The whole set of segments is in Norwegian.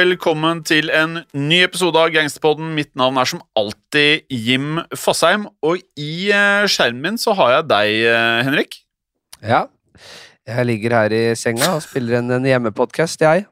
Velkommen til en ny episode av Gangsterpodden. Mitt navn er som alltid Jim Fasheim, og i eh, skjermen min så har jeg deg, eh, Henrik. Ja. Jeg ligger her i senga og spiller en, en hjemmepodkast, jeg.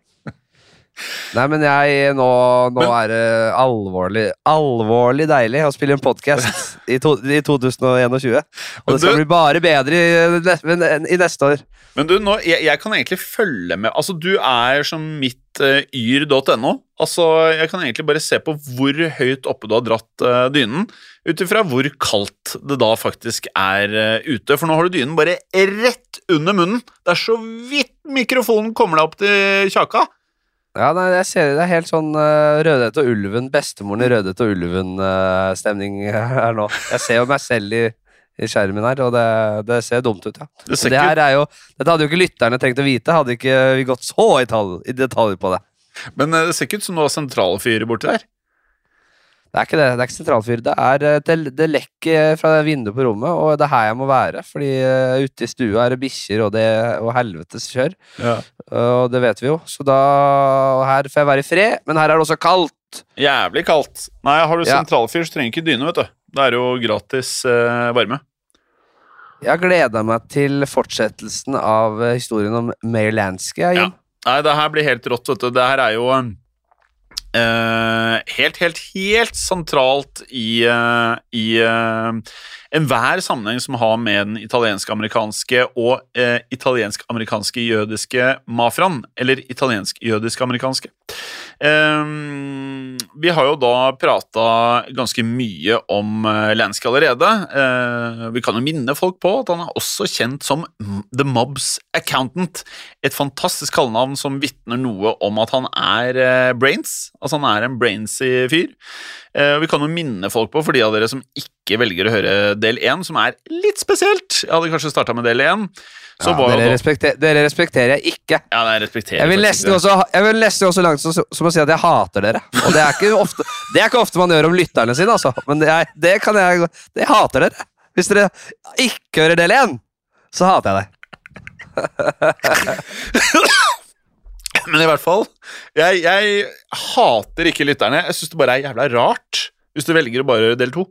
Nei, men jeg Nå, nå Men- er det alvorlig Alvorlig deilig å spille en podkast i, i 2021. Og det skal Du- bli bare bedre i, i neste år. Men du, nå, jeg, jeg kan egentlig følge med Altså, du er som mitt uh, yr.no. Altså, jeg kan egentlig bare se på hvor høyt oppe du har dratt uh, dynen, ut ifra hvor kaldt det da faktisk er uh, ute. For nå har du dynen bare rett under munnen. Det er så vidt mikrofonen kommer deg opp til kjaka. Ja, nei, jeg ser det er helt sånn uh, Rødhette og ulven, bestemoren i Rødhette og ulven-stemning her nå. Jeg ser jo meg selv i, i skjermen her, og det, det ser dumt ut, ja. Det Det jo, dette hadde jo ikke lytterne trengt å vite, hadde ikke vi gått så i, tall, i detalj på det. Men eh, det ser ikke ut som du har sentralfyr borti der. Det er ikke det, det er ikke sentralfyr. Det er eh, det, det lekker fra det vinduet på rommet, og det er her jeg må være. Fordi uh, ute i stua er det bikkjer og, det- og helvetes kjør, og det vet vi jo. Så da og Her får jeg være i fred, men her er det også kaldt. Jævlig kaldt. Nei, har du Ja. sentralfyr, så trenger du ikke dyne, vet du. Det er jo gratis uh, varme. Jeg har gleda meg til fortsettelsen av eh, historien om Mayor Lansky. Ja. Nei, det her blir helt rått, vet du. Det her er jo eh, helt, helt, helt sentralt i, uh, i uh, enhver sammenheng som har med den italiensk-amerikanske og uh, italiensk-amerikanske jødiske mafiaen. Eller italiensk-jødisk-amerikanske. Eh, vi har jo da prata ganske mye om uh, Lansky allerede. Eh, vi kan jo minne folk på at han er også kjent som The Mobs Accountant. Et fantastisk kallenavn som vitner noe om at han er eh, brains. Altså han er en brainsy fyr. Eh, vi kan jo minne folk på, for de av dere som ikke velger å høre del én, som er litt spesielt Jeg hadde kanskje starta med del én. Ja, dere, respekter, dere respekterer jeg ikke. ja, det respekterer Jeg vil nesten også, jeg vil nesten så langt som, som å si at jeg hater dere. Og det er ikke ofte, det er ikke ofte man gjør om lytterne sine, altså. Men det, er, det kan jeg det hater dere. Hvis dere ikke hører del én, så hater jeg deg. Men i hvert fall, jeg, jeg hater ikke lytterne. Jeg syns det bare er jævla rart hvis du velger å bare høre del to.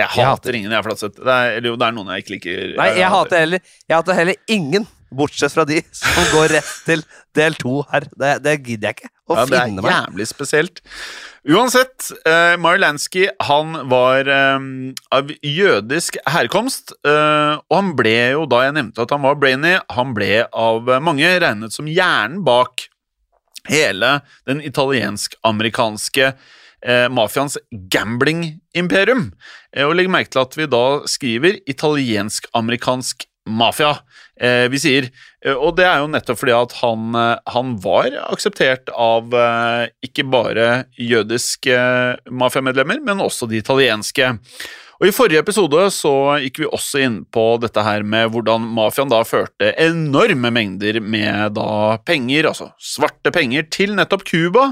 Jeg hater, hater- ingen, jeg, Flatseth. Det er, eller jo, det er noen jeg ikke liker. Nei, jeg hater heller, jeg hater heller ingen, bortsett fra de som går rett til del to her. Det, det gidder jeg ikke å ja, Det er jævlig spesielt. Uansett, uh, Marilansky han var eh, av jødisk herkomst, eh, og han ble jo, da jeg nevnte at han var brainy, han ble av mange regnet som hjernen bak hele den italiensk-amerikanske eh, mafiaens gambling-imperium. Eh, og legg merke til at vi da skriver italiensk-amerikansk mafia. Eh, vi sier, eh, og det er jo nettopp fordi at han, eh, han var akseptert av eh, ikke bare jødiske eh, mafiamedlemmer, men også de italienske. Og I forrige episode så gikk vi også inn på dette her med hvordan mafiaen da førte enorme mengder med da penger, altså svarte penger, til nettopp Cuba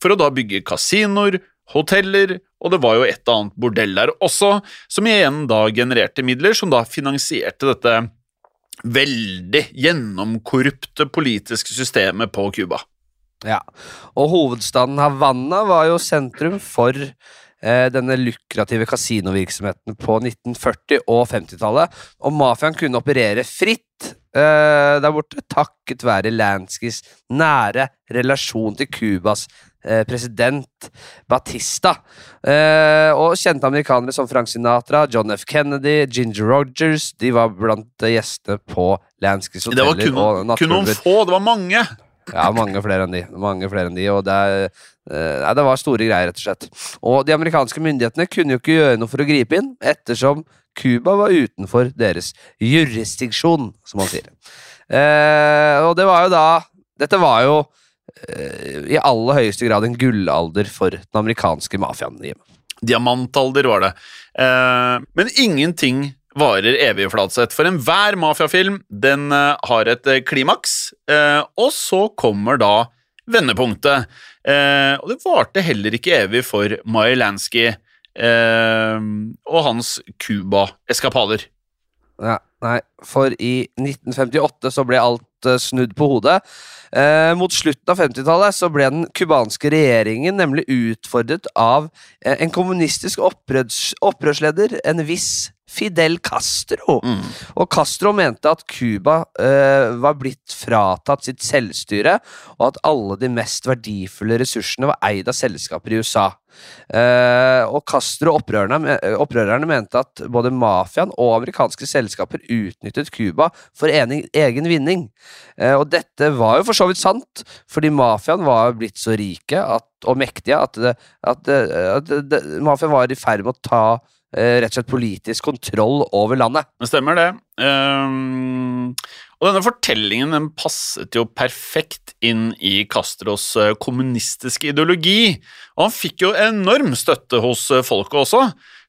for å da bygge kasinoer, hoteller, og det var jo et annet bordell der også, som igjen da genererte midler som da finansierte dette veldig gjennomkorrupte politiske systemet på Cuba. Ja. Og hovedstaden Havanna var jo sentrum for eh, denne lukrative kasinovirksomheten på 1940- og 50-tallet. Og mafiaen kunne operere fritt eh, der borte takket være Lanskys nære relasjon til Cubas president Batista. Eh, og kjente amerikanere som Frank Sinatra, John F. Kennedy, Ginger Rogers De var blant eh, gjestene på Lanskys Det var kun, kun noen få, det var mange! Ja, mange flere enn de. Mange flere enn de, og det, er, eh, det var store greier, rett og slett. Og de amerikanske myndighetene kunne jo ikke gjøre noe for å gripe inn, ettersom Cuba var utenfor deres jurisdiksjon, som man sier. Eh, og det var jo da Dette var jo eh, i aller høyeste grad en gullalder for den amerikanske mafiaen. Diamantalder var det. Eh, men ingenting varer evig, Flatseth. For enhver mafiafilm den eh, har et eh, klimaks, eh, og så kommer da vendepunktet. Eh, og det varte heller ikke evig for Mai Lansky eh, og hans Cuba-eskapader. Ja, nei, for i 1958 så ble alt snudd på hodet. Eh, mot slutten av 50-tallet så ble den cubanske regjeringen nemlig utfordret av eh, en kommunistisk opprørs, opprørsleder, en viss Fidel Castro. Mm. Og Castro mente at Cuba uh, var blitt fratatt sitt selvstyre, og at alle de mest verdifulle ressursene var eid av selskaper i USA. Uh, og Castro og opprørerne, opprørerne mente at både mafiaen og amerikanske selskaper utnyttet Cuba for egen, egen vinning. Uh, og dette var jo for så vidt sant, fordi mafiaen var blitt så rike at, og mektige at, at, at, at mafiaen var i ferd med å ta eh, rett og slett politisk kontroll over landet. Det stemmer, det. Um, og denne fortellingen den passet jo perfekt inn i Castros eh, kommunistiske ideologi. Og han fikk jo enorm støtte hos eh, folket også,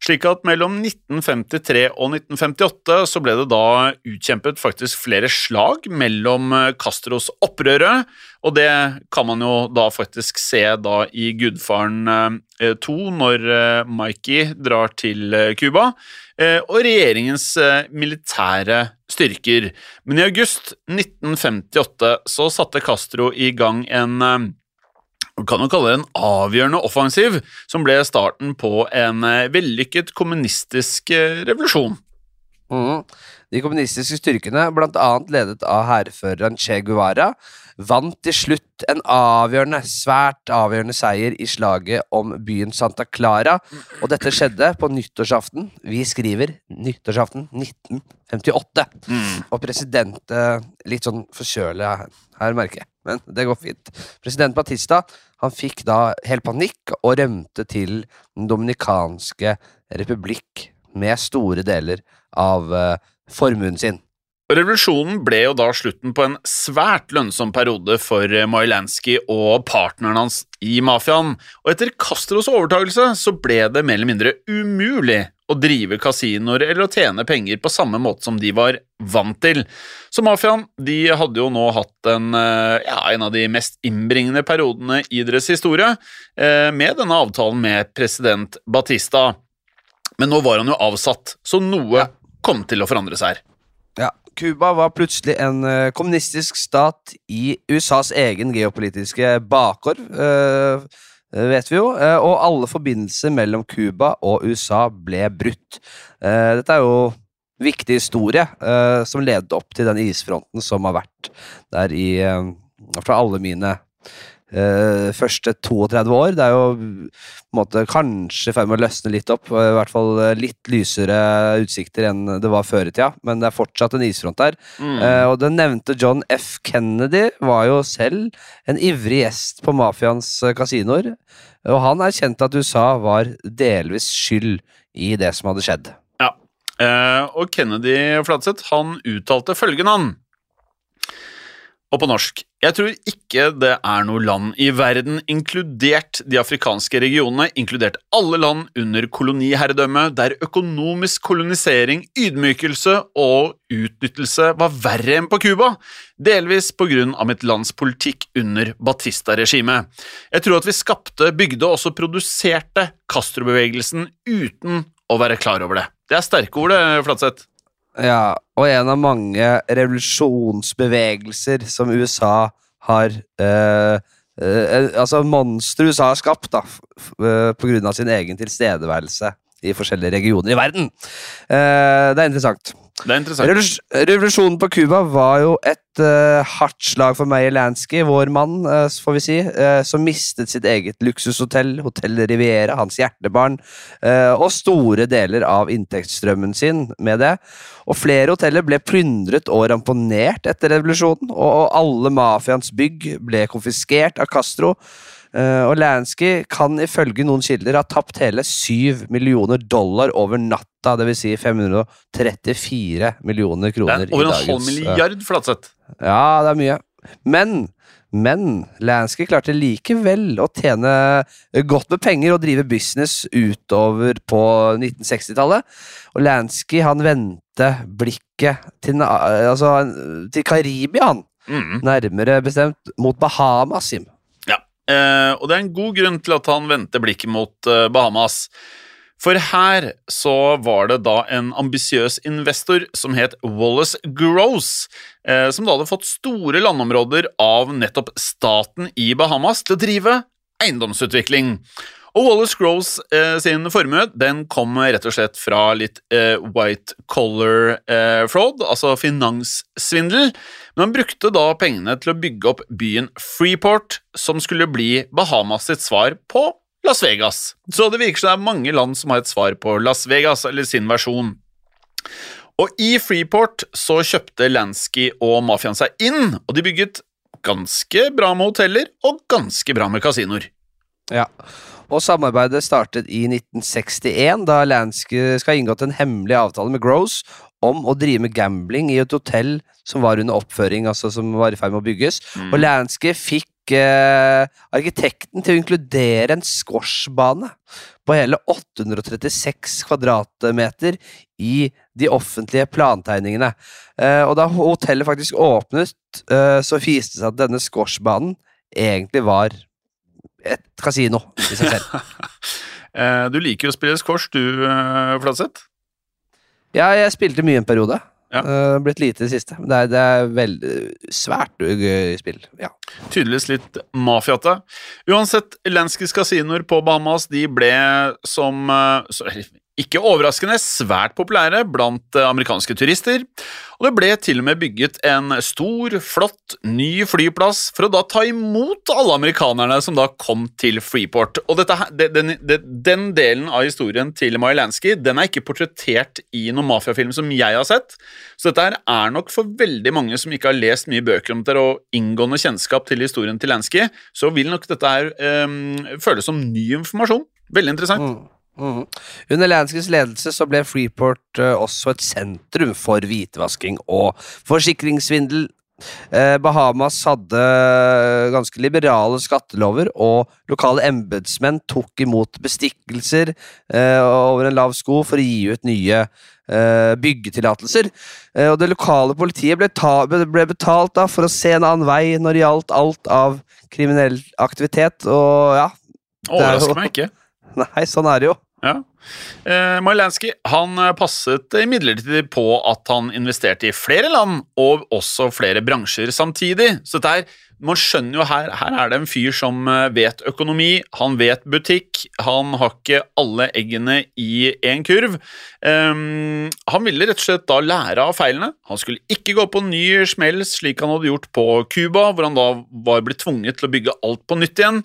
slik at mellom 1953 og 1958 så ble det da utkjempet faktisk flere slag mellom eh, Castros opprørere, og det kan man jo da faktisk se da i Gudfaren eh, 2, når eh, Mikey drar til eh, Cuba eh, og regjeringens eh, militære styrker. Men i august 1958 så satte Castro i gang en man kan jo kalle det en avgjørende offensiv, som ble starten på en eh, vellykket kommunistisk eh, revolusjon. Mm. De kommunistiske styrkene, annet ledet av hærføreren Che Guevara, vant til slutt en avgjørende, svært avgjørende seier i slaget om byen Santa Clara, og dette skjedde på nyttårsaften. Vi skriver nyttårsaften 1958. Og president eh, Litt sånn forkjøla her, merker jeg, men det går fint. President Batista han fikk da helt panikk og rømte til Den dominikanske republikk med store deler av eh, formuen sin. Revolusjonen ble jo da slutten på en svært lønnsom periode for eh, Mailansky og partneren hans i mafiaen, og etter Castros overtagelse så ble det mer eller mindre umulig å drive kasinoer eller å tjene penger på samme måte som de var vant til. Så mafiaen de hadde jo nå hatt en, eh, ja, en av de mest innbringende periodene i deres historie, eh, med denne avtalen med president Batista. Men nå var han jo avsatt, så noe Ja. kom til å forandre seg her. Ja, Cuba var plutselig en eh, kommunistisk stat i USAs egen geopolitiske bakgård, eh, vet vi jo, eh, og alle forbindelser mellom Cuba og USA ble brutt. Eh, dette er jo viktig historie som ledet opp til den isfronten som har vært der i fra alle mine eh, første 32 år. Det er jo måte kanskje i ferd med å løsne litt opp. I hvert fall eh, litt lysere utsikter enn det var før i tida, men det er fortsatt en isfront der. Mm. Uh, og den nevnte John F. Kennedy var jo selv en ivrig gjest på mafiaens kasinoer, og han erkjente at USA var delvis skyld i det som hadde skjedd. Ja, uh, og Kennedy Fladseth han uttalte følgende han. Og på norsk Jeg tror ikke det er noe land i verden, inkludert de afrikanske regionene, inkludert alle land under koloniherredømme, der økonomisk kolonisering, ydmykelse og utnyttelse var verre enn på Cuba, delvis på grunn av mitt lands politikk under Batista-regimet. Jeg tror at vi skapte, bygde og også produserte Castro-bevegelsen uten å være klar over det. Det er sterke ord, det, Flatseth. Ja, og en av mange revolusjonsbevegelser som USA har eh, eh, Altså monstre USA har skapt, da, eh, på grunn av sin egen tilstedeværelse i forskjellige regioner i verden. Eh, det er interessant. Det er interessant. Revolusjonen på Cuba var jo et uh, hardt slag for Meyer Lansky, vår mann, uh, får vi si, uh, som mistet sitt eget luksushotell, Hotell Riviera, hans hjertebarn, og store deler av inntektsstrømmen sin med det. Og flere hoteller ble plyndret og ramponert etter revolusjonen, og, og alle mafiaens bygg ble konfiskert av Castro. Eh, og Lansky kan ifølge noen kilder ha tapt hele 7 millioner dollar over natta, dvs. Si 534 millioner kroner. Det er over en i halv eh, milliard, Flatseth. Ja, det er mye. Men men Lansky klarte likevel å tjene godt med penger og drive business utover på 1960-tallet. Og Lansky han vendte blikket til, na- altså, til Karibia. Mm. Nærmere bestemt mot Bahamas, Sim. Eh, og det er en god grunn til at han vendte blikket mot eh, Bahamas. For her så var det da en ambisiøs investor som het Wallace Gross, eh, som da hadde fått store landområder av nettopp staten i Bahamas til å drive eiendomsutvikling. Og Wallace Gross sin formue den kom rett og slett fra litt white collar fraud, altså finanssvindel, men han brukte da pengene til å bygge opp byen Freeport, som skulle bli Bahamas sitt svar på Las Vegas. Så det virker som det er mange land som har et svar på Las Vegas, eller sin versjon. Og i Freeport så kjøpte Lansky og mafiaen seg inn, og de bygget ganske bra med hoteller og ganske bra med kasinoer. Ja. Og samarbeidet startet i 1961, da Lansky skal ha inngått en hemmelig avtale med Gross om å drive med gambling i et hotell som var under oppføring, altså som var i ferd med å bygges. Og Lansky fikk eh, arkitekten til å inkludere en squashbane på hele 836 kvadratmeter i de offentlige plantegningene. Eh, og da hotellet faktisk åpnet, eh, så viste det seg at denne squashbanen egentlig var et kasino i seg selv. Du liker jo å spille squash, du, Flatseth? Ja, jeg spilte mye en periode. Ja. Uh, blitt lite i det siste. Men det er, det er veldig svært gøy spill. Ja. Tydeligvis litt mafiate. Uansett, Lanskys kasinoer på Bahamas de ble som eh, så, ikke overraskende svært populære blant eh, amerikanske turister. Og det ble til og med bygget en stor, flott, ny flyplass for å da ta imot alle amerikanerne som da kom til Freeport. Og dette, den, den, den delen av historien til Mailansky den er ikke portrettert i noen mafiafilm som jeg har sett. Så dette er nok for veldig mange som ikke har lest mye bøker om det og inngående kjennskap til historien til Lansky, så vil nok dette her eh, føles som ny informasjon. Veldig interessant. Mm. Mhm. Under Lanskys ledelse så ble Freeport uh, også et sentrum for hvitevasking og forsikringssvindel. Uh, Bahamas hadde ganske liberale skattelover, og lokale embetsmenn tok imot bestikkelser uh, over en lav sko for å gi ut nye eh, byggetillatelser. Eh, og det lokale politiet ble, ta, ble betalt da for å se en annen vei når det gjaldt alt av kriminell aktivitet, og ja er Overrasker meg ikke. Nei, sånn er det jo. Ja. Eh, Marlansky han eh, passet imidlertid på at han investerte i flere land og også flere bransjer samtidig. Så det er, man skjønner jo her, her er det en fyr som eh, vet økonomi, han vet butikk, han har ikke alle eggene i én kurv. Eh, han ville rett og slett da lære av feilene. Han skulle ikke gå på ny smell slik han hadde gjort på Cuba, hvor han da var blitt tvunget til å bygge alt på nytt igjen.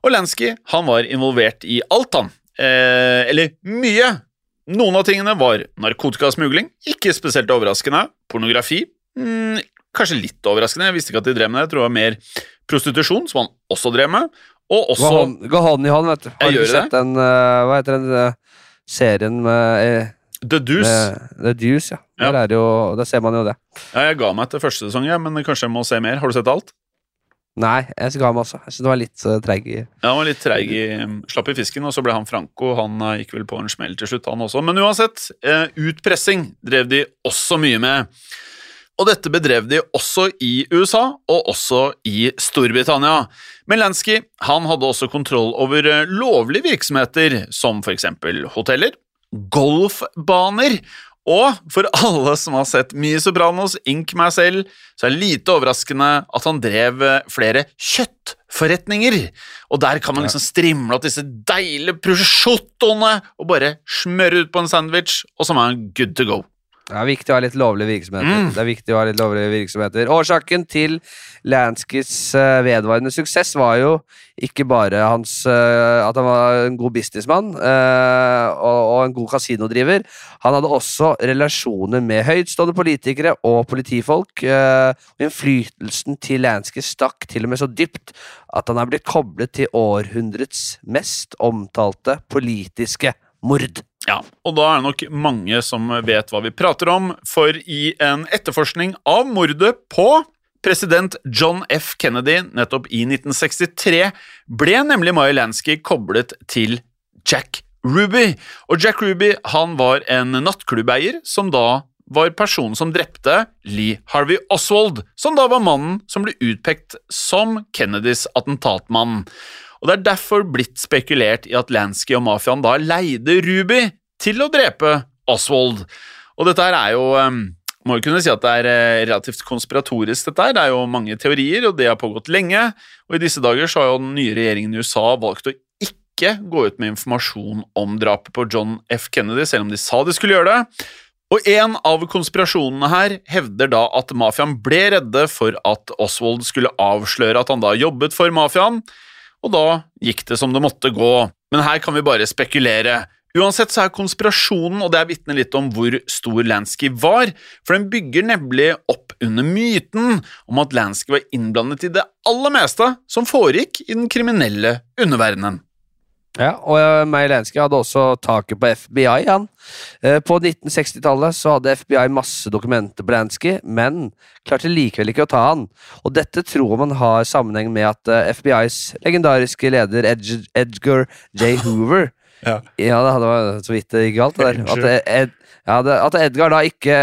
Og Lansky han var involvert i alt, han. Eh, eller mye. Noen av tingene var narkotikasmugling, ikke spesielt overraskende. Pornografi, mm, kanskje litt overraskende. Jeg visste ikke at de drev med det. Jeg tror det var mer prostitusjon, som han også drev med. Og Gå også hånd, gå hånd i hånd, vet du. Har du sett den uh, Hva heter den uh, serien med, uh, The Deuce. The Deuce? Ja. Ja. Der, er jo, der ser man jo det. Ja, jeg ga meg etter første sesong, ja, men kanskje jeg må se mer. Har du sett alt? Nei, jeg ga meg også. Jeg synes det var litt uh, treig Ja, han var litt treig i Slapp i fisken, og så ble han Franco. Han eh, gikk vel på en smell til slutt, han også. Men uansett, eh, utpressing drev de også mye med. Og dette bedrev de også i USA, og også i Storbritannia. Men Lansky han hadde også kontroll over lovlige virksomheter, som eksempel hoteller, golfbaner, og for alle som har sett mye Sopranos, ink meg selv, så er det lite overraskende at han drev eh, flere kjøttforretninger. Og der kan man liksom strimle opp disse deilige prosciuttoene og bare smøre ut på en sandwich, og så er man good to go. Det er viktig å ha litt lovlige virksomheter. Mm. Det er viktig å ha litt lovlige virksomheter. Årsaken til Lanskys eh, vedvarende suksess var jo ikke bare hans, eh, at han var en god businessmann eh, og, en god kasinodriver. Han hadde også relasjoner med høytstående politikere og politifolk. Innflytelsen til Lansky stakk til og med så dypt at han er blitt koblet til århundrets mest omtalte politiske mord. Ja, og da er det nok mange som vet hva vi prater om, for i en etterforskning av mordet på president John F. Kennedy nettopp i 1963 ble nemlig Maya Lansky koblet til Jack Ruby. Og Jack Ruby han var en nattklubbeier som da var personen som drepte Lee Harvey Oswald, som da var mannen som ble utpekt som Kennedys attentatmann. Og det er derfor blitt spekulert i at Lansky og mafiaen da leide Ruby til å drepe Oswald. Og dette her er jo um, må jo kunne si at det er eh, relativt konspiratorisk, dette her. Det er jo mange teorier, og det har pågått lenge. Og i disse dager så har jo den nye regjeringen i USA valgt å ikke gå ut med informasjon om drapet på John F. Kennedy, selv om de sa de skulle gjøre det. Og en av konspirasjonene her hevder da at mafiaen ble redde for at Oswald skulle avsløre at han da jobbet for mafiaen, og da gikk det som det måtte gå. Men her kan vi bare spekulere. Uansett så er konspirasjonen, og det er vitner litt om hvor stor Lansky var, for den bygger nemlig opp under myten om at Lansky var innblandet i det aller meste som foregikk i den kriminelle underverdenen. Ja, og Meilenski Lansky hadde også taket på FBI, han. Uh, på 1960-tallet så hadde FBI masse dokumenter på Lansky, men klarte likevel ikke å ta han. Og dette tror man har sammenheng med at uh, FBIs legendariske leder Ed Edgar J. Hoover Ja. Ja, det var så vidt det gikk galt. det der. At, Ed, ja, det, at Edgar da ikke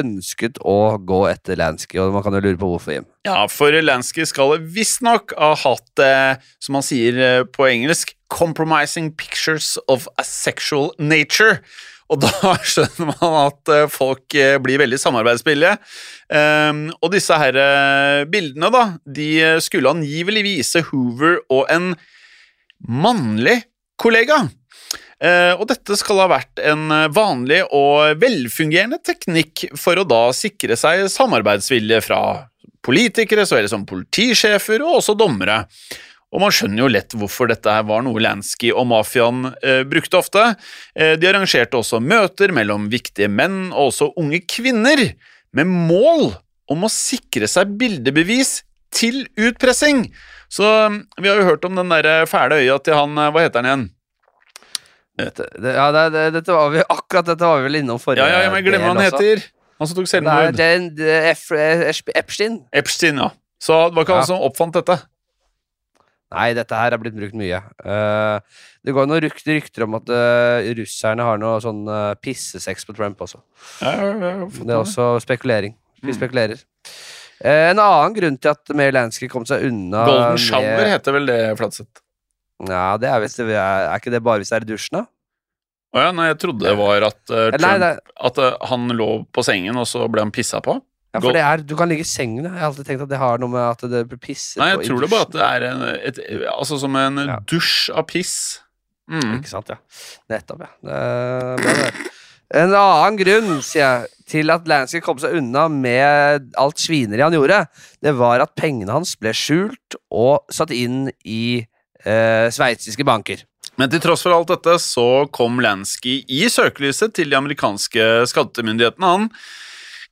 ønsket å gå etter Lansky, og man kan jo lure på hvorfor. Jim. Ja, for Lansky skal visstnok ha hatt, eh, som han sier eh, på engelsk, 'compromising pictures of a sexual nature'. Og da skjønner man at eh, folk eh, blir veldig samarbeidsvillige. Um, og disse her eh, bildene, da, de skulle angivelig vise Hoover og en mannlig kollega. Og dette skal ha vært en vanlig og velfungerende teknikk for å da sikre seg samarbeidsvilje fra politikere, så vel som politisjefer og også dommere. Og man skjønner jo lett hvorfor dette her var noe Lansky og mafiaen eh, brukte ofte. Eh, de arrangerte også møter mellom viktige menn og også unge kvinner, med mål om å sikre seg bildebevis til utpressing. Så mm, vi har jo hørt om den der fæle øya til han eh, Hva heter han igjen? Dette, det, ja, det, det, dette var vi, akkurat dette var vi vel innom forrige Ja, ja, jeg glemmer hva han heter. Han som tok selvmord. Epstein. Epstein, ja. Så det var ikke han som oppfant dette. Nei, dette her er blitt brukt mye. Uh, det går noen rykter, rykter om at uh, russerne har noe sånn uh, pissesex på Trump også. Ja, ja, ja, Det er også spekulering. Vi Mm. spekulerer. En annen grunn til at Mary Lansky kom seg unna Golden med- shower heter vel det, Flatseth. Ja, det er, visst, det er, er ikke det bare hvis det er i dusjen, da? Å ja, nei, jeg trodde det var at, Eh, Nei, Trump, det, at han lå på sengen, og så ble han pissa på. Ja, for det er, du kan ligge i sengen. Jeg har alltid tenkt at det har noe med at det blir pisset Nei, jeg på tror det bare at det er en, et, altså som en Ja. dusj av piss. Mm. Ikke sant, ja. Nettopp, ja. Det er det. En annen grunn, sier jeg, til at Lansky kom seg unna med alt svineriet han gjorde, det var at pengene hans ble skjult og satt inn i eh, sveitsiske banker. Men til tross for alt dette så kom Lansky i søkelyset til de amerikanske skattemyndighetene. Han.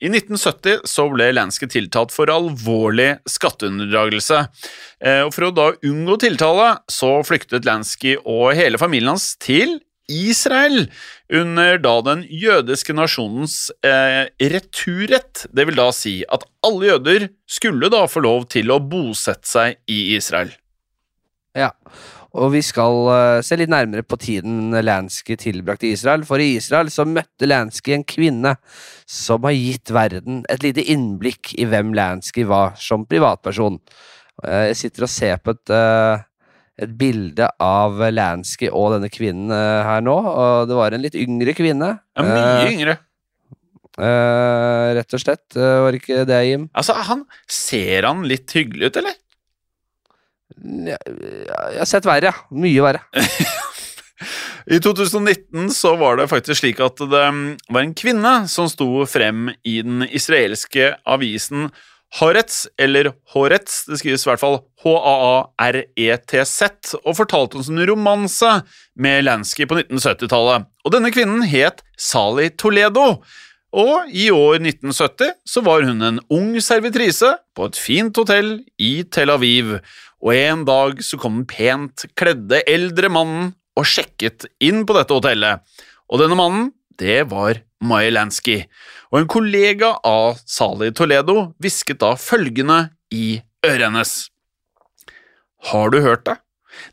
I 1970 så ble Lansky tiltalt for alvorlig skatteunndragelse. Eh, For å da unngå tiltale så flyktet Lansky og hele familien hans til Israel under da den jødiske nasjonens eh, returrett. Det vil da si at alle jøder skulle da få lov til å bosette seg i Israel. Ja, og vi skal eh, se litt nærmere på tiden Lansky tilbrakte i Israel, for i Israel så møtte Lansky en kvinne som har gitt verden et lite innblikk i hvem Lansky var som privatperson. Eh, Jeg sitter og ser på et, eh, et bilde av Lansky og denne kvinnen her nå, og det var en litt yngre kvinne. Ja, mye yngre. Uh, rett og slett. Uh, Var ikke det, Jim? Altså, han Ser han litt hyggelig ut, eller? Jeg har sett verre, ja. Mye verre. I 2019 så var det faktisk slik at det mm, var en kvinne som sto frem i den israelske avisen Haaretz, eller Haaretz, det skrives i hvert fall H-a-a-r-e-t-z, og fortalte om sin romanse med Lansky på 1970-tallet. Og denne kvinnen het Sali Toledo. Og i år 1970 så var hun en ung servitrise på et fint hotell i Tel Aviv, og en dag så kom den pent kledde eldre mannen og sjekket inn på dette hotellet. Og denne mannen, det var Maya og en kollega av Sali Toledo hvisket da følgende i øret hennes. Har du hørt det?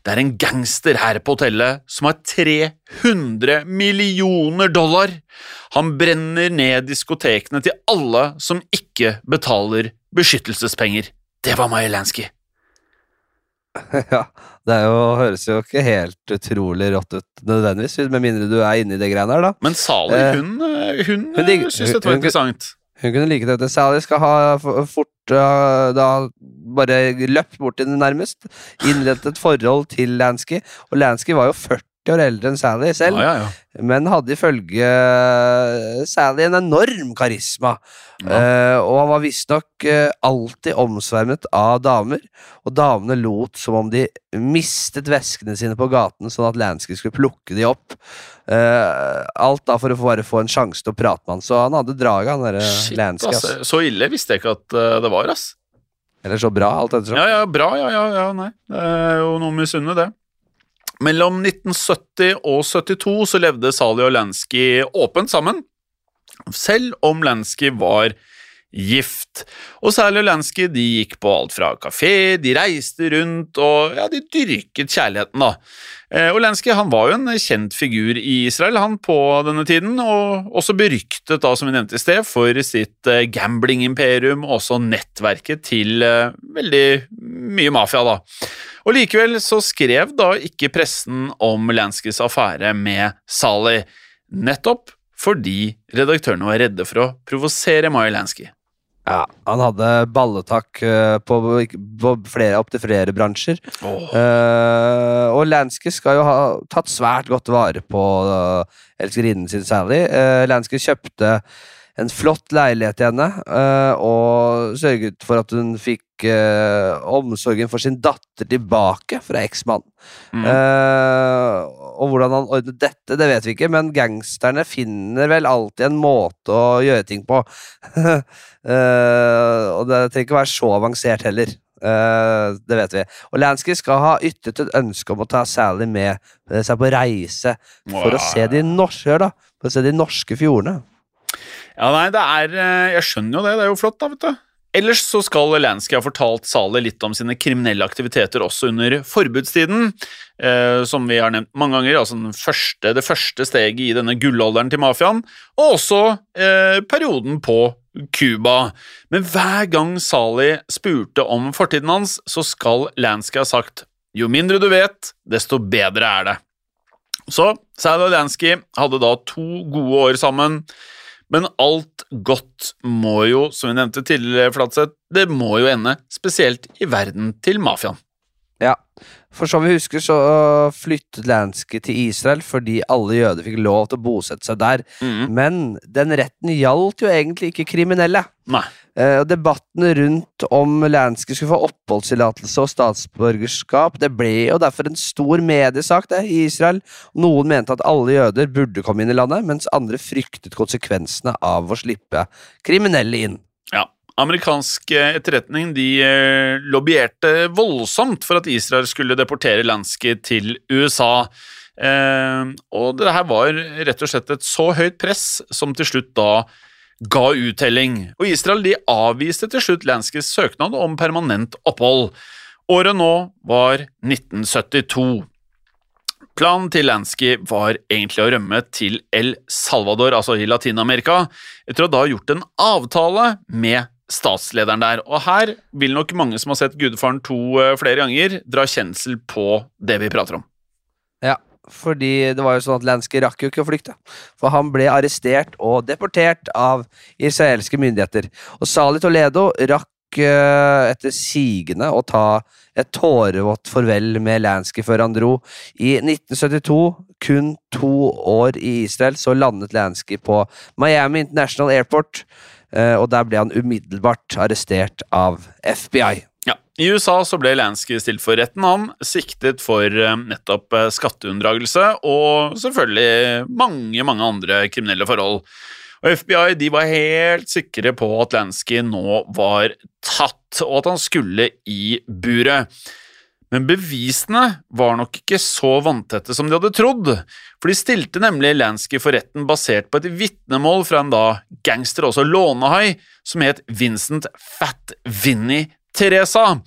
Det er en gangster her på hotellet som har 300 millioner dollar. Han brenner ned diskotekene til alle som ikke betaler beskyttelsespenger. Det var Maya Lansky. ja, det jo, høres jo ikke helt utrolig rått ut nødvendigvis, med mindre du er inni det greiene her, da. Men Sali, Eh, hun, eh, hun, hun de, hun syns dette var interessant. Hun kunne like det. Sally skal ha fort da bare løpt bort til den nærmest. Innledet et forhold til Lansky, og Lansky var jo 40 år eldre enn Sally selv, Ja, ja, ja. men hadde ifølge uh, Sally en enorm karisma. Eh, og han var visstnok uh, alltid omsvermet av damer, og damene lot som om de mistet veskene sine på gaten, sånn at Lansky skulle plukke de opp. Uh, alt da for å bare få en sjanse til å prate med han. Så han hadde draget, han derre Lansky. ass. ass. Så ille visste jeg ikke at eh, det var, ass. Eller så bra, alt ettersom. Ja, ja, bra, ja, ja, ja, nei. Det er jo noe å misunne, det. Mellom 1970 og 72 så levde Sali og Lansky åpent sammen, selv om Lansky var gift. Og Sally og Lansky de gikk på alt fra kafé, de reiste rundt, og ja, de dyrket kjærligheten, da. Eh, Og Lansky han var jo en kjent figur i Israel han på denne tiden, og også beryktet, da, som vi nevnte i sted, for sitt eh, gambling-imperium og også nettverket til eh, veldig mye mafia, da. Og likevel så skrev da ikke pressen om Lanskys affære med Sally, nettopp fordi redaktørene var redde for å provosere Maya Lansky. Ja, han hadde balletakk eh, på, på flere, opptil flere bransjer. Eh, og Lansky skal jo ha tatt svært godt vare på uh, elskerinnen sin Sally. Uh, Lansky kjøpte en flott leilighet til henne uh, og sørget for at hun fikk eh, omsorgen for sin datter tilbake fra eksmannen. Mm. Uh, og hvordan han ordnet dette, det vet vi ikke, men gangsterne finner vel alltid en måte å gjøre ting på. uh, og det trenger ikke være så avansert heller. Uh, det vet vi. Og Lansky skal ha ytret et ønske om å ta Sally med seg på reise for å se de norske, da, for å se de norske fjordene. Ja, nei, det er Jeg skjønner jo det. Det er jo flott, da, vet du. Ellers så skal Lansky ha fortalt Sali litt om sine kriminelle aktiviteter også under forbudstiden, eh, som vi har nevnt mange ganger, altså første, det første steget i denne gullalderen til mafiaen, og også eh, perioden på Cuba. Men hver gang Sali spurte om fortiden hans, så skal Lansky ha sagt jo mindre du vet, desto bedre er det. Så Sally og Lansky hadde da to gode år sammen. Men alt godt må jo, som vi nevnte tidligere, Flatseth, det må jo ende, spesielt i verden til mafiaen. For som vi husker så flyttet Lansky til Israel fordi alle jøder fikk lov til å bosette seg der. Mm. Men den retten gjaldt jo egentlig ikke kriminelle. Nei. Eh, og debatten rundt om Lansky skulle få oppholdstillatelse og statsborgerskap, det ble jo derfor en stor mediesak det, i Israel. Noen mente at alle jøder burde komme inn i landet, mens andre fryktet konsekvensene av å slippe kriminelle inn. Ja. Amerikansk eh, etterretning de eh, lobbyerte voldsomt for at Israel skulle deportere Lansky til USA. Eh, og det her var rett og slett et så høyt press som til slutt da ga uttelling. Og Israel de avviste til slutt Lanskys søknad om permanent opphold. Året nå var 1972. Planen til Lansky var egentlig å rømme til El Salvador, altså i Latin-Amerika, etter å da ha gjort en avtale med statslederen der. Og her vil nok mange som har sett Gudfaren 2 eh, flere ganger, dra kjensel på det vi prater om. Ja, fordi det var jo sånn at Lansky rakk jo ikke å flykte. For han ble arrestert og deportert av israelske myndigheter. Og Sali Toledo rakk eh, etter sigende å ta et tårevått farvel med Lansky før han dro. I 1972, kun to år i Israel, så landet Lansky på Miami International Airport. Eh, og der ble han umiddelbart arrestert av FBI. Ja, I USA så ble Lansky stilt for retten, han, siktet for eh, nettopp eh, skatteunndragelse og selvfølgelig mange, mange andre kriminelle forhold. Og FBI de var helt sikre på at Lansky nå var tatt, og at han skulle i buret. Men bevisene var nok ikke så vanntette som de hadde trodd, for de stilte nemlig Lansky for retten basert på et vitnemål fra en da gangster, også lånehai, som het Vincent Fat Vinnie Teresa.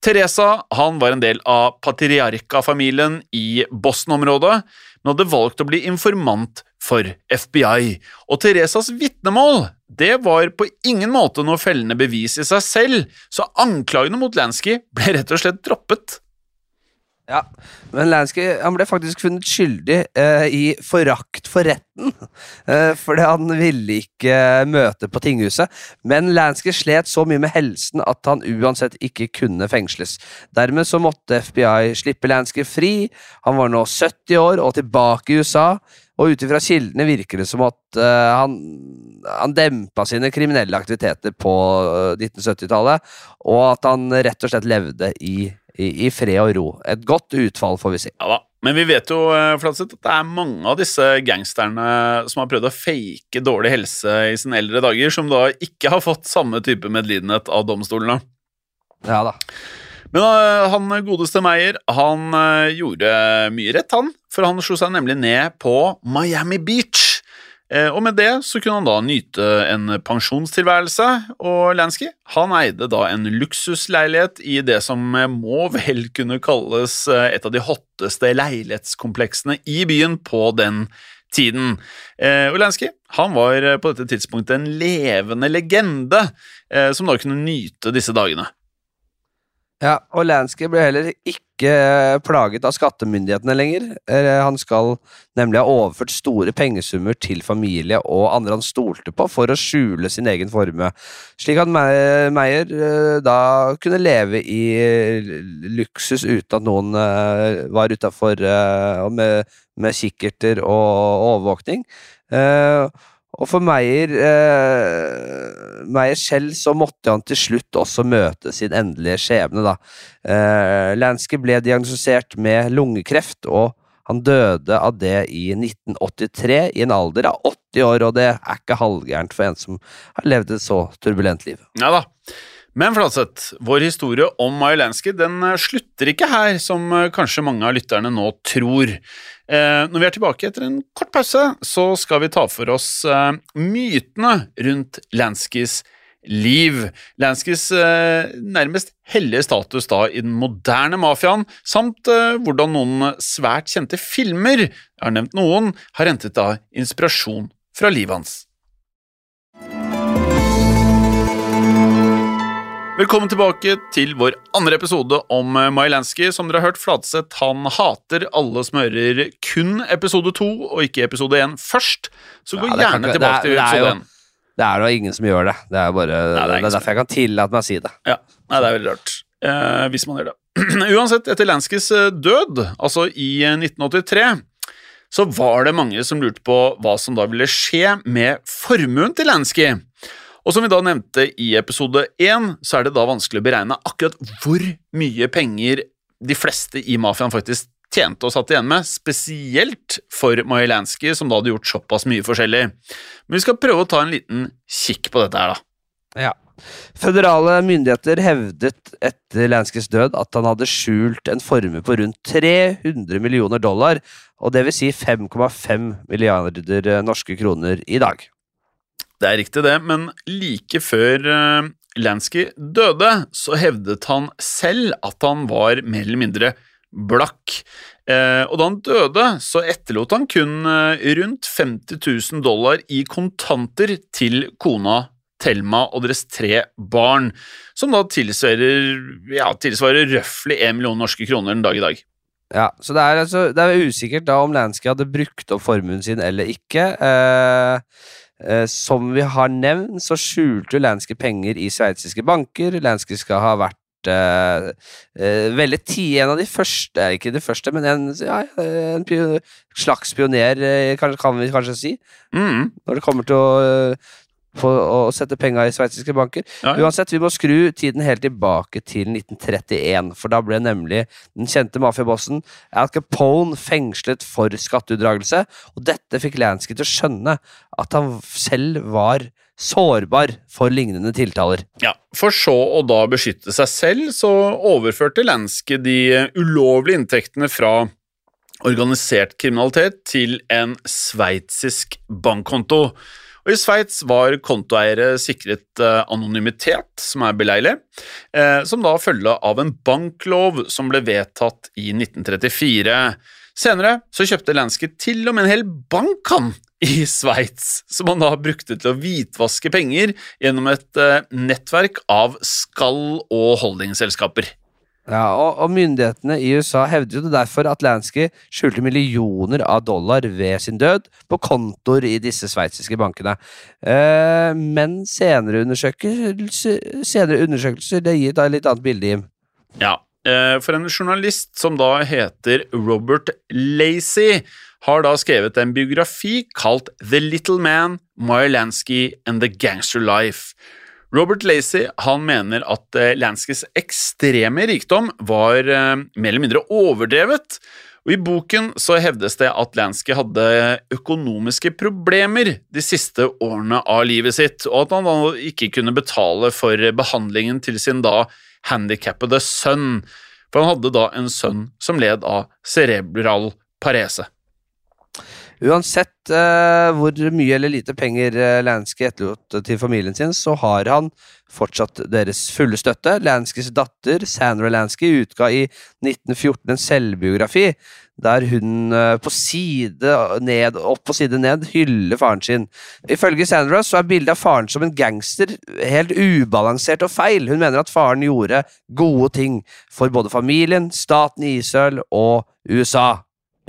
Teresa han var en del av patriarka-familien i Boston-området, men hadde valgt å bli informant for FBI. Og Teresas vitnemål det var på ingen måte noe fellende bevis i seg selv, så anklagene mot Lansky ble rett og slett droppet. Ja, men Lansky han ble faktisk funnet skyldig eh, i forakt for retten. Eh, fordi han ville ikke møte på tinghuset. Men Lansky slet så mye med helsen at han uansett ikke kunne fengsles. Dermed så måtte FBI slippe Lansky fri. Han var nå 70 år og tilbake i USA. Og ut ifra kildene virker det som at uh, han, han dempa sine kriminelle aktiviteter på 1970-tallet, og at han rett og slett levde i i, i, fred og ro. Et godt utfall, får vi si. Ja da. Men vi vet jo Flatseth, at det er mange av disse gangsterne som har prøvd å fake dårlig helse i sine eldre dager, som da ikke har fått samme type medlidenhet av domstolene. Ja da. Men uh, han godeste Meyer han uh, gjorde mye rett, han. For han slo seg nemlig ned på Miami Beach Eh, og med det så kunne han da nyte en pensjonstilværelse, og Lansky han eide da en luksusleilighet i det som må vel kunne kalles eh, et av de hotteste leilighetskompleksene i byen på den tiden. Eh, og Lansky han var på dette tidspunktet en levende legende som da kunne nyte disse dagene. Ja, og Lansky ble heller ikke plaget av skattemyndighetene lenger. Eh, han skal nemlig ha overført store pengesummer til familie og andre han stolte på, for å skjule sin egen formue, slik at Meyer eh, da kunne leve i luksus uten at noen eh, var utafor med, med kikkerter og overvåkning. Og for Meyer, eh, Meyer selv så måtte han til slutt også møte sin endelige skjebne. da. Eh, Lansky ble diagnostisert med lungekreft, og han døde av det i 1983 i en alder av 80 år, og det er ikke halvgærent for en som har levd et så turbulent liv. Ja da. Men Flatseth, vår historie om Majolanski den eh, slutter ikke her, som eh, kanskje mange av lytterne nå tror. Eh, når vi er tilbake etter en kort pause, så skal vi ta for oss mytene rundt Lanskis liv. Lanskis nærmest hellige status da i den moderne mafiaen, samt hvordan noen svært kjente filmer, jeg har nevnt noen, har hentet da inspirasjon fra livet hans. Velkommen tilbake til vår andre episode om eh, Mailansky. Som dere har hørt, Fladseth han hater alle som hører kun episode to og ikke episode én først. Så gå ja, gjerne tilbake er, til episode én. Det er jo ingen som gjør det. Det er, bare, Nei, det er, det er derfor jeg kan tillate meg å si det. Ja, Nei, det er veldig rart. Eh, hvis man gjør det. Uansett, etter Lanskys eh, død, altså i 1983, eh, så var det mange som lurte på hva som da ville skje med formuen til Lansky. Og som vi da nevnte i episode én, så er det da vanskelig å beregne akkurat hvor mye penger de fleste i mafiaen faktisk tjente og satt igjen med, spesielt for Majelanski, som da hadde gjort såpass mye forskjellig. Men vi skal prøve å ta en liten kikk på dette her, da. Ja. Føderale myndigheter hevdet etter Lanskys død at han hadde skjult en formue på rundt 300 millioner dollar, og det vil si 5,5 milliarder norske kroner i dag. Det er riktig, det, men like før uh, Lansky døde, så hevdet han selv at han var mer eller mindre blakk. Uh, og da han døde, så etterlot han kun uh, rundt 50 000 dollar i kontanter til kona Thelma og deres tre barn, som da tilsvarer, ja, tilsvarer røftlig 1 million norske kroner den dag i dag. Ja, så det er, altså, det er usikkert da om Lansky hadde brukt opp formuen sin eller ikke. Eh, Eh, som vi har nevnt, så skjulte Lansky penger i sveitsiske banker. Lansky skal ha vært eh, uh, veldig tidlig en av de første, ikke det første, men en, ja, en slags pioner, eh, kan, kan, vi kanskje si. Mm. Når det kommer til å på å sette penga i sveitsiske banker. Ja, ja. Uansett, vi må skru tiden helt tilbake til 1931, for da ble nemlig den kjente mafiabossen Al Capone fengslet for skatteunndragelse, og dette fikk Lansky til å skjønne at han selv var sårbar for lignende tiltaler. Ja, For så å da beskytte seg selv, så overførte Lansky de ulovlige inntektene fra organisert kriminalitet til en sveitsisk bankkonto. Og I Sveits var kontoeiere sikret eh, anonymitet, som er beleilig, eh, som da følge av en banklov som ble vedtatt i 1934. Senere så kjøpte Lansky til og med en hel bank han i Sveits, som han da brukte til å hvitvaske penger gjennom et eh, nettverk av skall- og holdingselskaper. Ja, og, og myndighetene i USA hevder jo derfor at Lansky skjulte millioner av dollar ved sin død på kontoer i disse sveitsiske bankene. Eh, men senere undersøkelser, senere undersøkelser det gir et litt annet bilde, Jim. Ja, eh, for en journalist som da heter Robert Lacey, har da skrevet en biografi kalt The Little Man, Meyer Lansky and The Gangster Life. Robert Lacey han mener at eh, Lanskys ekstreme rikdom var eh, mer eller mindre overdrevet. Og I boken så hevdes det at Lansky hadde økonomiske problemer de siste årene av livet sitt, og at han da ikke kunne betale for behandlingen til sin da handikappede sønn. For han hadde da en sønn som led av cerebral parese. Uansett eh, hvor mye eller lite penger eh, Lansky etterlot til familien sin, så har han fortsatt deres fulle støtte. Lanskys datter, Sandra Lansky, utga i 1914 en selvbiografi der hun eh, på side ned, opp på side ned hyller faren sin. Ifølge Sandra så er bildet av faren som en gangster helt ubalansert og feil. Hun mener at faren gjorde gode ting for både familien, staten Israel og USA.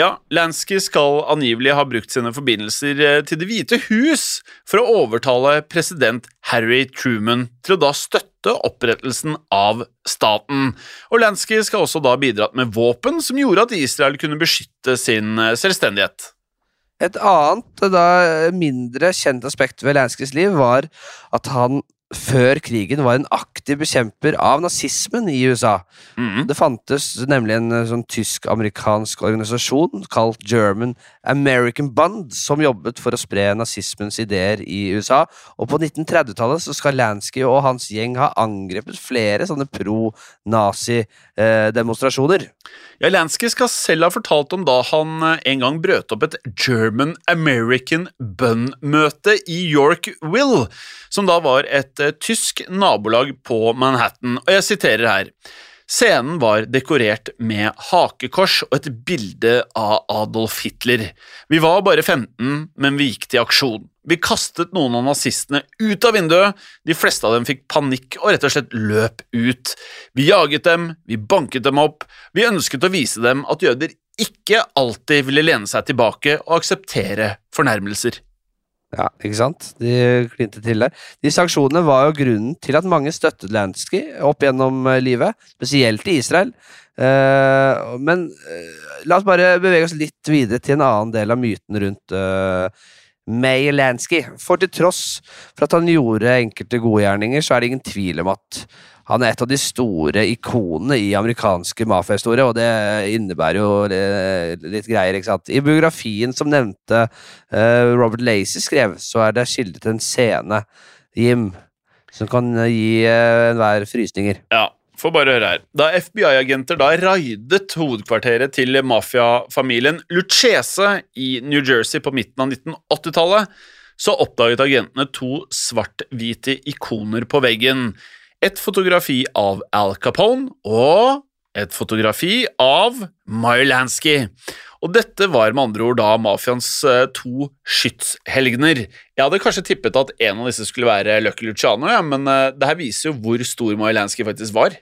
Ja, Lansky skal angivelig ha brukt sine forbindelser eh, til Det hvite hus for å overtale president Harry Truman til å da støtte opprettelsen av staten. Og Lansky skal også da ha bidratt med våpen som gjorde at Israel kunne beskytte sin eh, selvstendighet. Et annet, da mindre kjent aspekt ved Lanskys liv var at han før krigen var en aktiv bekjemper av nazismen i USA. Mm. Det fantes nemlig en eh, sånn tysk-amerikansk organisasjon kalt German American Bund, som jobbet for å spre nazismens ideer i USA. Og på 1930-tallet så skal Lansky og hans gjeng ha angrepet flere sånne pro-nazi-demonstrasjoner. Ja, Lansky skal selv ha fortalt om da han eh, en gang brøt opp et German American Bun-møte i Yorkville, som da var et eh, tysk nabolag på Manhattan, og jeg siterer her. Scenen var dekorert med hakekors og et bilde av Adolf Hitler. Vi var bare 15, men vi gikk til aksjon. Vi kastet noen av nazistene ut av vinduet, de fleste av dem fikk panikk og rett og slett løp ut. Vi jaget dem, vi banket dem opp, vi ønsket å vise dem at jøder ikke alltid ville lene seg tilbake og akseptere fornærmelser. Ja, ikke sant? De klinte til der. De sanksjonene var jo grunnen til at mange støttet Lansky opp gjennom eh, livet, spesielt i Israel. Eh, men eh, la oss bare bevege oss litt videre til en annen del av myten rundt uh, May Lansky. For til tross for at han gjorde enkelte gode gjerninger, så er det ingen tvil om at han er et av de store ikonene i amerikanske mafiahistorie, og det innebærer jo litt greier, ikke sant. I biografien som nevnte uh, Robert Lacey skrev, så er det kilde til en scene, Jim, som kan gi uh, enhver frysninger. Ja, får bare høre her. Da FBI-agenter da raidet hovedkvarteret til mafiafamilien Lucchese i New Jersey på midten av 1980-tallet, så oppdaget agentene to svart-hvite ikoner på veggen. Et fotografi av Al Capone og et fotografi av Meyer Og dette var med andre ord da mafiaens eh, to skytshelgener. Jeg hadde kanskje tippet at en av disse skulle være Lucky Luciano, ja, men uh, det her viser jo hvor stor Meyer faktisk var.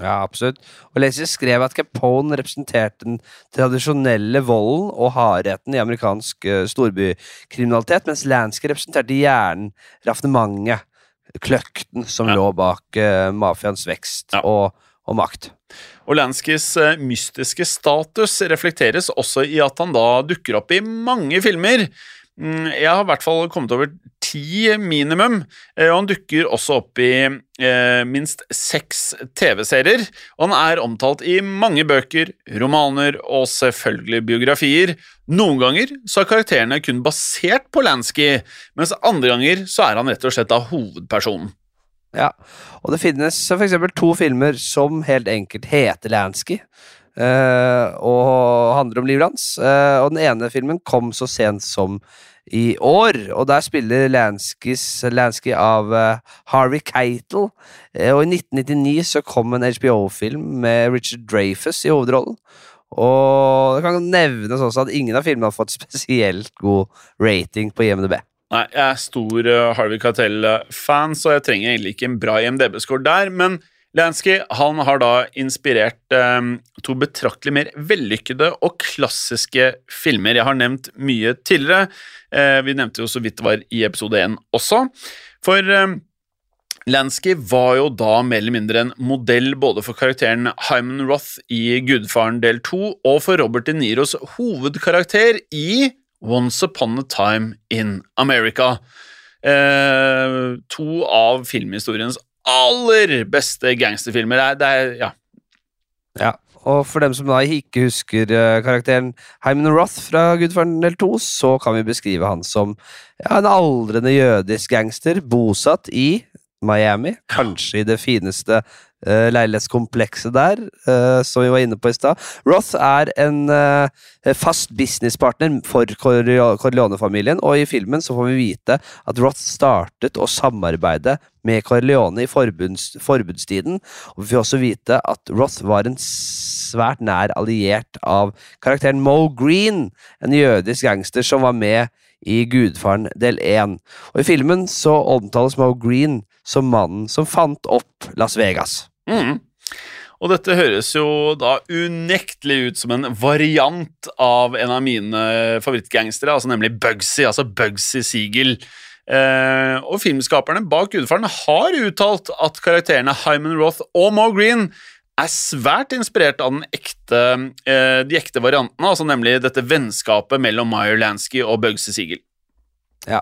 Ja, absolutt. Og Lacey skrev at Capone representerte den tradisjonelle volden og hardheten i amerikansk uh, storbykriminalitet, mens Lansky representerte hjernen, raffinementet, kløkten som Ja. lå bak uh, mafiaens vekst Ja. og, og makt. Olanskis eh, mystiske status reflekteres også i at han da dukker opp i mange filmer. Mm, Jeg har i hvert fall kommet over ti minimum, eh, og han dukker også opp i eh, minst seks TV-serier. Og han er omtalt i mange bøker, romaner og selvfølgelig biografier. Noen ganger så er karakterene kun basert på Lansky, mens andre ganger så er han rett og slett da hovedpersonen. Ja, og det finnes eksempel to filmer som helt enkelt heter Lansky. Eh, og handler om livet hans. Eh, og den ene filmen kom så sent som i år, og der spiller Lansky av uh, Harvey Keitel. Eh, og i 1999 så kom en HBO-film med Richard Dreyfus i hovedrollen. Og det kan nevnes også at ingen av filmene har fått spesielt god rating på IMDb. Nei, jeg er stor uh, Harvey Keitel-fan, så jeg trenger egentlig ikke en bra IMDb-score der, men Lansky han har da inspirert eh, to betraktelig mer vellykkede og klassiske filmer. Jeg har nevnt mye tidligere. Eh, vi nevnte jo så vidt det var i episode én også. For eh, Lansky var jo da mer eller mindre en modell både for karakteren Hyman Roth i Gudfaren del 2 og for Robert De Niros hovedkarakter i Once Upon a Time in America. Eh, to av filmhistoriens aller beste gangsterfilmer. Det er, det er ja. Ja, og for dem som da ikke husker uh, karakteren Hyman Roth fra Gudfaren del 2, så kan vi beskrive han som ja, en aldrende jødisk gangster bosatt i Miami. Kanskje i det fineste leilighetskomplekset der, uh, som vi var inne på i stad. Roth er en uh, fast businesspartner for Corleone-familien, og i filmen så får vi vite at Roth startet å samarbeide med Corleone i forbunds, forbudstiden. Og vi får også vite at Roth var en svært nær alliert av karakteren Mo Green, en jødisk gangster som var med i Gudfaren del 1. Og I filmen så omtales Mo Green som mannen som fant opp Las Vegas. Mm. Og dette høres jo da unektelig ut som en variant av en av mine favorittgangstere, altså nemlig Bugsy, altså Bugsy Siegel. Eh, og filmskaperne bak Gudfaren har uttalt at karakterene Hyman Roth og Mo Green er svært inspirert av ekte, eh, de ekte variantene, altså nemlig dette vennskapet mellom Meyer Lansky og Bugsy Siegel. Ja,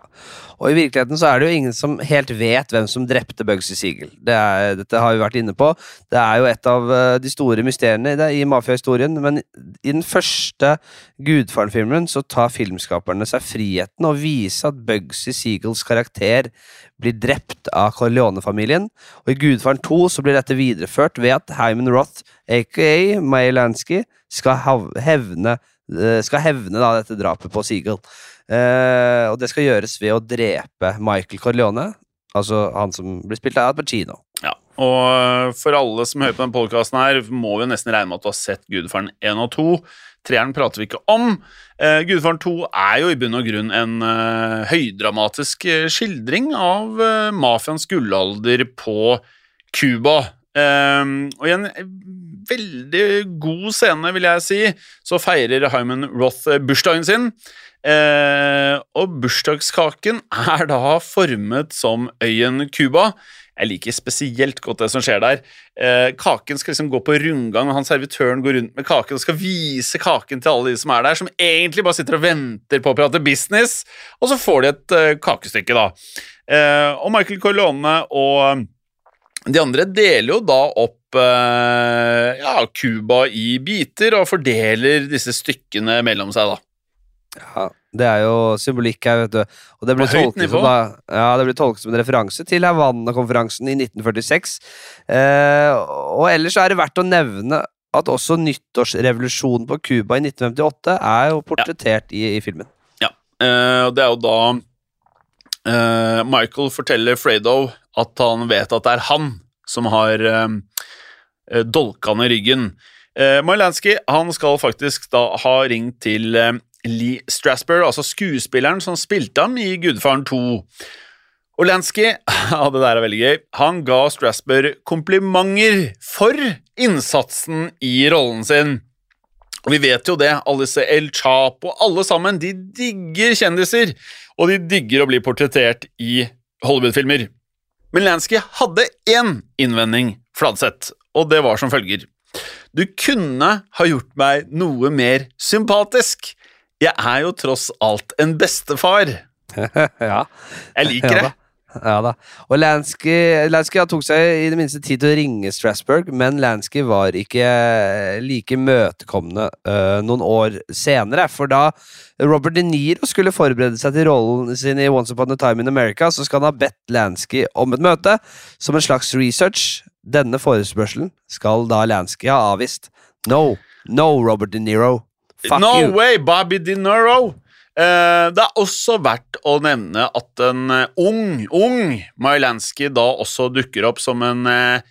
og i virkeligheten så er det jo ingen som helt vet hvem som drepte Bugsy Siegel. Det er, dette har vi vært inne på. Det er jo et av eh, de store mysteriene i, i mafiahistorien, men i den første Gudfaren-filmen så tar filmskaperne seg friheten å vise at Bugsy Siegels karakter blir drept av Corleone-familien, og i Gudfaren 2 så blir dette videreført ved at Hyman Roth, aka Maylansky, skal hevne, eh, skal hevne da, dette drapet på Siegel. Uh, og det skal gjøres ved å drepe Michael Corleone, altså han som blir spilt av Pacino. Ja, og for alle som hører på denne podkasten her, må vi nesten regne med at du har sett Gudfaren 1 og 2. Treeren prater vi ikke om. Eh, Gudfaren 2 er jo i bunn og grunn en eh, høydramatisk skildring av eh, mafiaens gullalder på Cuba. og igjen en veldig god scene, vil jeg si, så feirer Hyman Roth bursdagen sin. Eh, og bursdagskaken er da formet som øyen Cuba. Jeg liker spesielt godt det som skjer der. Eh, kaken skal liksom gå på rundgang, og han servitøren går rundt med kaken og skal vise kaken til alle de som er der, som egentlig bare sitter og venter på å prate business, og så får de et eh, kakestykke, da. Eh, og Michael Corleone og de andre deler jo da opp eh, ja, i biter og fordeler disse stykkene mellom seg, da. Ja, det er jo symbolikk her, vet du. Og det blir, tolket som, da, ja, det tolket som en referanse til Havanna-konferansen i 1946. Eh, og ellers er det verdt å nevne at også nyttårsrevolusjonen på Cuba i 1958 er jo portrettert ja. i, i, filmen. Ja, eh, og det er jo da eh, Michael forteller Fredo at han vet at det er han som har eh, dolkene ryggen. Eh, han skal faktisk da ha ringt til eh, Lee Strasper, altså skuespilleren som spilte ham i Gudfaren 2. Og Lansky, ja, det der er veldig gøy, han ga Strasper komplimenter for innsatsen i rollen sin. Og vi vet jo det, disse El Chapo, alle sammen, de digger kjendiser, og de digger å bli portrettert i Hollywood-filmer. Men Lansky hadde én innvending, Fladseth, og det var som følger. Du kunne ha gjort meg noe mer sympatisk. Jeg er jo tross alt en bestefar. ja. Jeg liker det. Ja da. Og Lansky, Lansky tok seg i det minste tid til å ringe Strasbourg, men Lansky var ikke like møtekommende uh, noen år senere. For da Robert De Niro skulle forberede seg til rollen sin i Once Upon a Time in America, så skal han ha bedt Lansky om et møte som en slags research. Denne forespørselen skal da Lansky ha avvist. No, no, Robert De Niro. Fuck no you. way, Bobby De Niro! Uh, det er også verdt å nevne at en uh, ung, ung Mylansky da også dukker opp som en uh,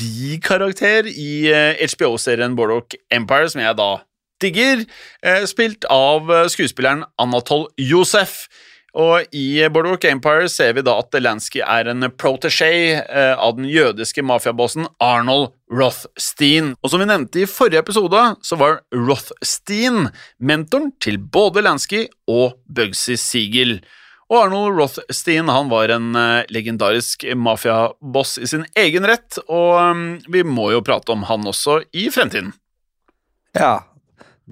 bikarakter i HBO-serien Boardwalk Empire, som jeg da digger, spilt av skuespilleren Anatol Josef. Og i Boardwalk Empire ser vi da at Lansky er en protégé eh, av den jødiske mafiabossen Arnold Rothstein. Og som vi nevnte i forrige episode, så var Rothstein mentoren til både Lansky og Bugsy Siegel. Og Arnold Rothstein han var en eh, legendarisk mafiaboss i sin egen rett, og eh, vi må jo prate om han også i fremtiden. Ja.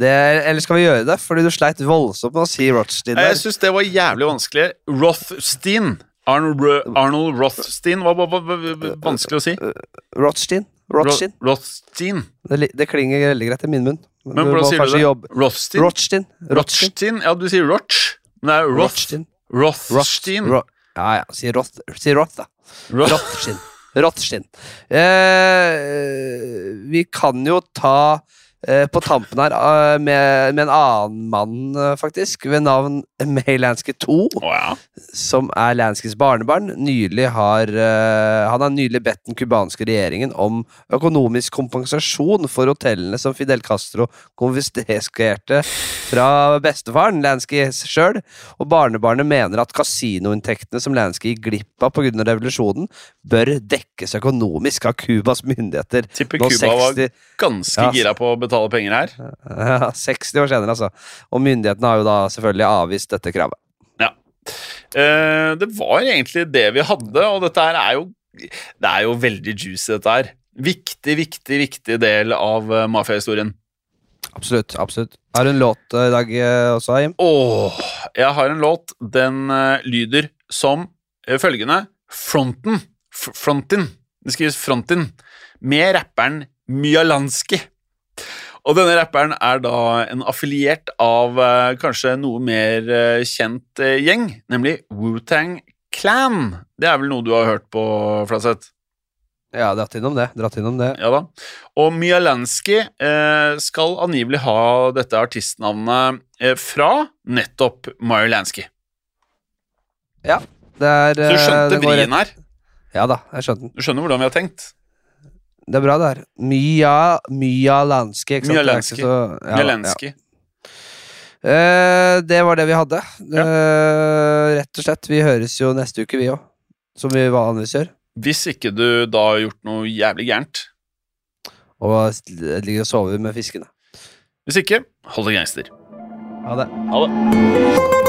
Det, eller skal vi gjøre det? Fordi du sleit voldsomt med å si Rothstein der. Jeg syns det var jævlig vanskelig. Rothstein. Arnold, Arnold Rothstein var, var, var, var vanskelig å si. Rothstein? Rothstein? Rothstein. Det, det klinger veldig greit i min munn. Men hvordan sier du det? jobbe- Rothstein? Rothstein. Rothstein. Ja, du sier Roch. Men det er Roth. Rothstein. Rothstein. Roth. ja, ja. Si Roth, si Roth da. Roth. Rothstein. Rothstein. Eh, vi kan jo ta eh, på tampen her eh, med, med en annen mann, eh, faktisk, ved navn May Lansky 2. Oh, ja. som er Lanskys barnebarn, nylig har eh, Han har nylig bedt den cubanske regjeringen om økonomisk kompensasjon for hotellene som Fidel Castro konfiskerte fra bestefaren, Lansky sjøl, og barnebarnet mener at kasinoinntektene som Lansky gikk glipp av pga. revolusjonen, bør dekkes økonomisk av Cubas myndigheter. Tipper Cuba 60... var ganske Ja. gira på å betale penger her. Ja, 60 år senere, altså. Og myndighetene har jo da selvfølgelig avvist dette kravet. Ja. Eh, det var egentlig det vi hadde, og dette her er jo Det er jo veldig juicy, dette her. Viktig, viktig, viktig del av uh, mafiahistorien. Absolutt. absolutt. Har du en låt eh, i dag eh, også, Jim? Åh, jeg har en låt. Den lyder som følgende Fronten. Frontin. Det skrives Frontin. Med rapperen Myalanski. Og denne rapperen er da en affiliert av eh, kanskje noe mer eh, kjent eh, gjeng, nemlig Wu-Tang Clan. Det er vel noe du har hørt på, Flaseth? Ja, dratt innom det. Dratt innom det. Ja da. Og Myalanski eh, skal angivelig ha dette artistnavnet eh, fra nettopp Myalanski. Lansky. Det er, Så du eh, skjønte det vrien her? Ja da, jeg skjønner den. Du skjønner hvordan vi har tenkt? Det er bra, det her. Mya, Mya Lansky, ikke sant? Myalanski. så- ja, Myalanski. ja. Eh, det var det vi hadde. Eh, rett og slett. Vi høres jo neste uke, vi òg. Som vi vanligvis gjør. Hvis ikke du da har gjort noe jævlig gærent. Og ligger og sover med fiskene. Hvis ikke, hold det gangster. Ha det. Ha det.